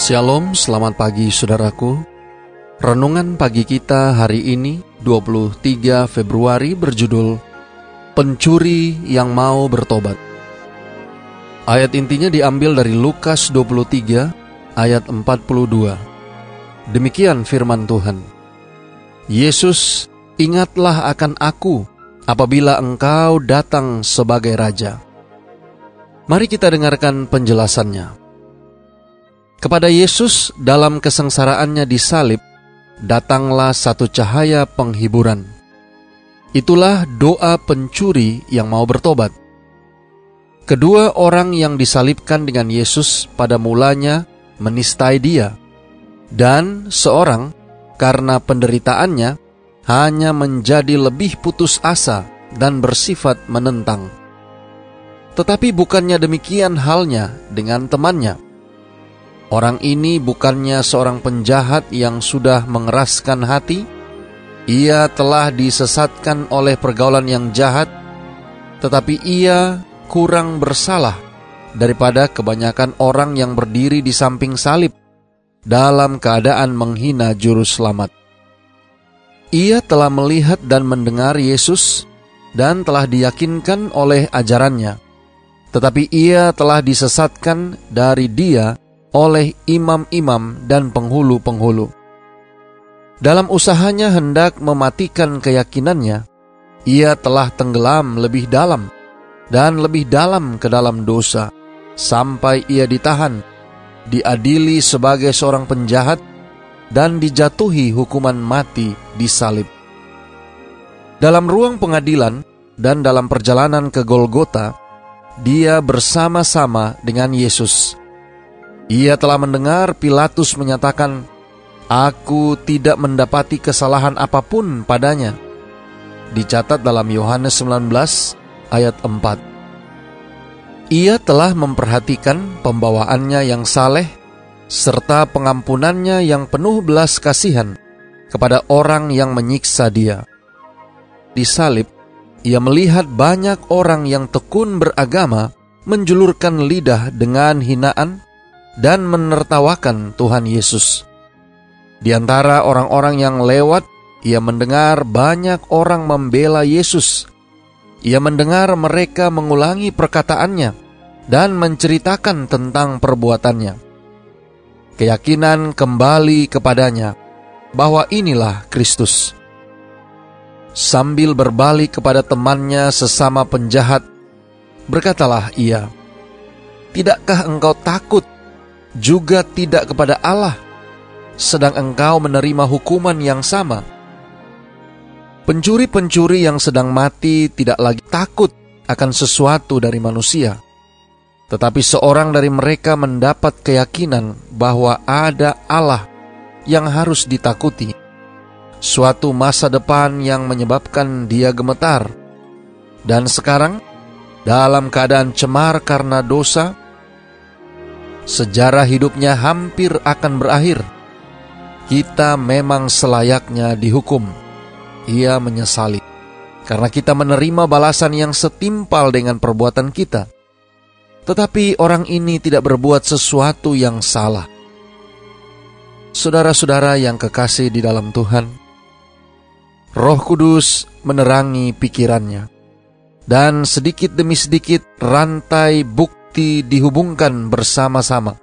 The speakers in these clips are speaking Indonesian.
Shalom, selamat pagi saudaraku. Renungan pagi kita hari ini 23 Februari berjudul Pencuri yang mau bertobat. Ayat intinya diambil dari Lukas 23 ayat 42. Demikian firman Tuhan. Yesus, ingatlah akan aku apabila engkau datang sebagai raja. Mari kita dengarkan penjelasannya. Kepada Yesus dalam kesengsaraannya di salib, datanglah satu cahaya penghiburan. Itulah doa pencuri yang mau bertobat. Kedua orang yang disalibkan dengan Yesus pada mulanya menistai dia, dan seorang karena penderitaannya hanya menjadi lebih putus asa dan bersifat menentang. Tetapi bukannya demikian halnya dengan temannya Orang ini bukannya seorang penjahat yang sudah mengeraskan hati. Ia telah disesatkan oleh pergaulan yang jahat, tetapi ia kurang bersalah daripada kebanyakan orang yang berdiri di samping salib dalam keadaan menghina Juru Selamat. Ia telah melihat dan mendengar Yesus dan telah diyakinkan oleh ajarannya, tetapi ia telah disesatkan dari Dia oleh imam-imam dan penghulu-penghulu. Dalam usahanya hendak mematikan keyakinannya, ia telah tenggelam lebih dalam dan lebih dalam ke dalam dosa, sampai ia ditahan, diadili sebagai seorang penjahat, dan dijatuhi hukuman mati di salib. Dalam ruang pengadilan dan dalam perjalanan ke Golgota, dia bersama-sama dengan Yesus ia telah mendengar Pilatus menyatakan, Aku tidak mendapati kesalahan apa pun padanya. Dicatat dalam Yohanes 19 ayat 4. Ia telah memperhatikan pembawaannya yang saleh serta pengampunannya yang penuh belas kasihan kepada orang yang menyiksa dia. Di salib, ia melihat banyak orang yang tekun beragama menjulurkan lidah dengan hinaan dan menertawakan Tuhan Yesus. Di antara orang-orang yang lewat, ia mendengar banyak orang membela Yesus. Ia mendengar mereka mengulangi perkataannya dan menceritakan tentang perbuatannya. Keyakinan kembali kepadanya bahwa inilah Kristus. Sambil berbalik kepada temannya sesama penjahat, berkatalah ia, "Tidakkah engkau takut juga tidak kepada Allah, sedang engkau menerima hukuman yang sama. Pencuri-pencuri yang sedang mati tidak lagi takut akan sesuatu dari manusia, tetapi seorang dari mereka mendapat keyakinan bahwa ada Allah yang harus ditakuti, suatu masa depan yang menyebabkan dia gemetar, dan sekarang dalam keadaan cemar karena dosa sejarah hidupnya hampir akan berakhir. Kita memang selayaknya dihukum. Ia menyesali karena kita menerima balasan yang setimpal dengan perbuatan kita. Tetapi orang ini tidak berbuat sesuatu yang salah. Saudara-saudara yang kekasih di dalam Tuhan, Roh Kudus menerangi pikirannya, dan sedikit demi sedikit rantai bukti bukti dihubungkan bersama-sama.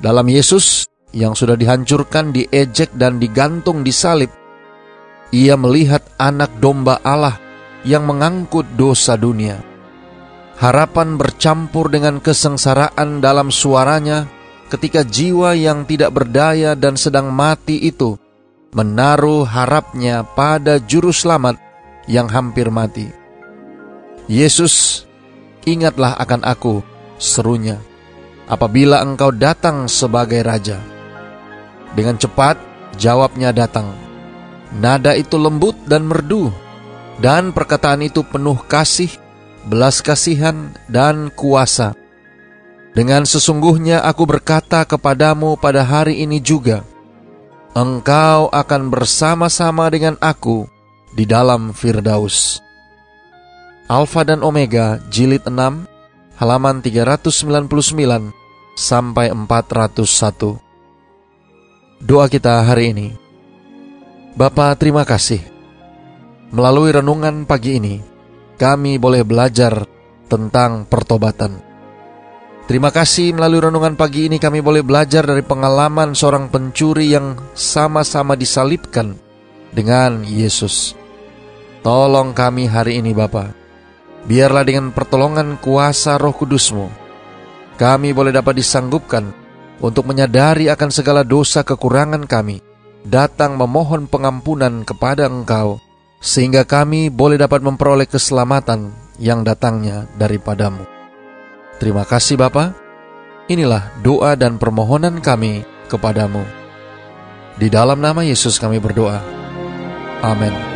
Dalam Yesus yang sudah dihancurkan, diejek, dan digantung di salib, ia melihat anak domba Allah yang mengangkut dosa dunia. Harapan bercampur dengan kesengsaraan dalam suaranya ketika jiwa yang tidak berdaya dan sedang mati itu menaruh harapnya pada juru selamat yang hampir mati. Yesus ingatlah akan aku, serunya, apabila engkau datang sebagai raja. Dengan cepat jawabnya datang. Nada itu lembut dan merdu, dan perkataan itu penuh kasih, belas kasihan, dan kuasa. Dengan sesungguhnya aku berkata kepadamu pada hari ini juga, engkau akan bersama-sama dengan aku di dalam Firdaus. Alfa dan Omega, jilid 6, halaman 399 sampai 401. Doa kita hari ini. Bapa, terima kasih. Melalui renungan pagi ini, kami boleh belajar tentang pertobatan. Terima kasih melalui renungan pagi ini kami boleh belajar dari pengalaman seorang pencuri yang sama-sama disalibkan dengan Yesus. Tolong kami hari ini Bapa. Biarlah dengan pertolongan kuasa roh kudusmu, kami boleh dapat disanggupkan untuk menyadari akan segala dosa kekurangan kami, datang memohon pengampunan kepada Engkau, sehingga kami boleh dapat memperoleh keselamatan yang datangnya daripadamu. Terima kasih Bapa. Inilah doa dan permohonan kami kepadamu. Di dalam nama Yesus kami berdoa. Amin.